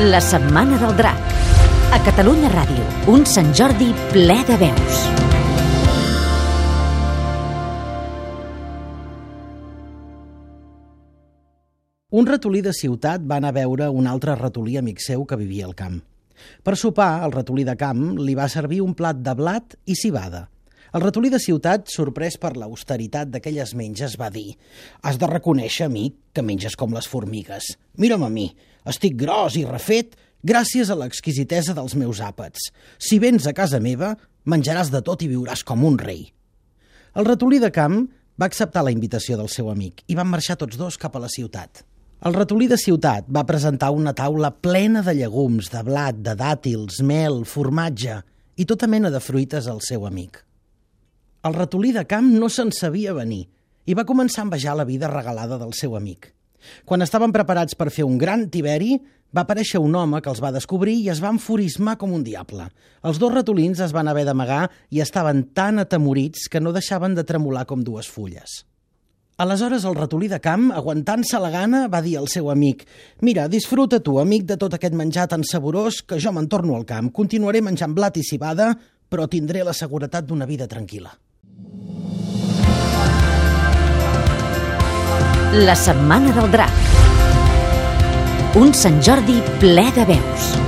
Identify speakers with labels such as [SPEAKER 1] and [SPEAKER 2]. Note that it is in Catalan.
[SPEAKER 1] La Setmana del Drac. A Catalunya Ràdio, un Sant Jordi ple de veus.
[SPEAKER 2] Un ratolí de ciutat va anar a veure un altre ratolí amic seu que vivia al camp. Per sopar, el ratolí de camp li va servir un plat de blat i cibada. El ratolí de ciutat, sorprès per l'austeritat d'aquelles menges, va dir «Has de reconèixer, amic, que menges com les formigues. Mira'm a mi, estic gros i refet gràcies a l'exquisitesa dels meus àpats. Si vens a casa meva, menjaràs de tot i viuràs com un rei». El ratolí de camp va acceptar la invitació del seu amic i van marxar tots dos cap a la ciutat. El ratolí de ciutat va presentar una taula plena de llegums, de blat, de dàtils, mel, formatge i tota mena de fruites al seu amic. El ratolí de camp no se'n sabia venir i va començar a envejar la vida regalada del seu amic. Quan estaven preparats per fer un gran tiberi, va aparèixer un home que els va descobrir i es va enfurismar com un diable. Els dos ratolins es van haver d'amagar i estaven tan atemorits que no deixaven de tremolar com dues fulles. Aleshores el ratolí de camp, aguantant-se la gana, va dir al seu amic «Mira, disfruta tu, amic, de tot aquest menjar tan saborós que jo me'n torno al camp. Continuaré menjant blat i cibada, però tindré la seguretat d'una vida tranquil·la».
[SPEAKER 1] La Setmana del Drac. Un Sant Jordi ple de veus.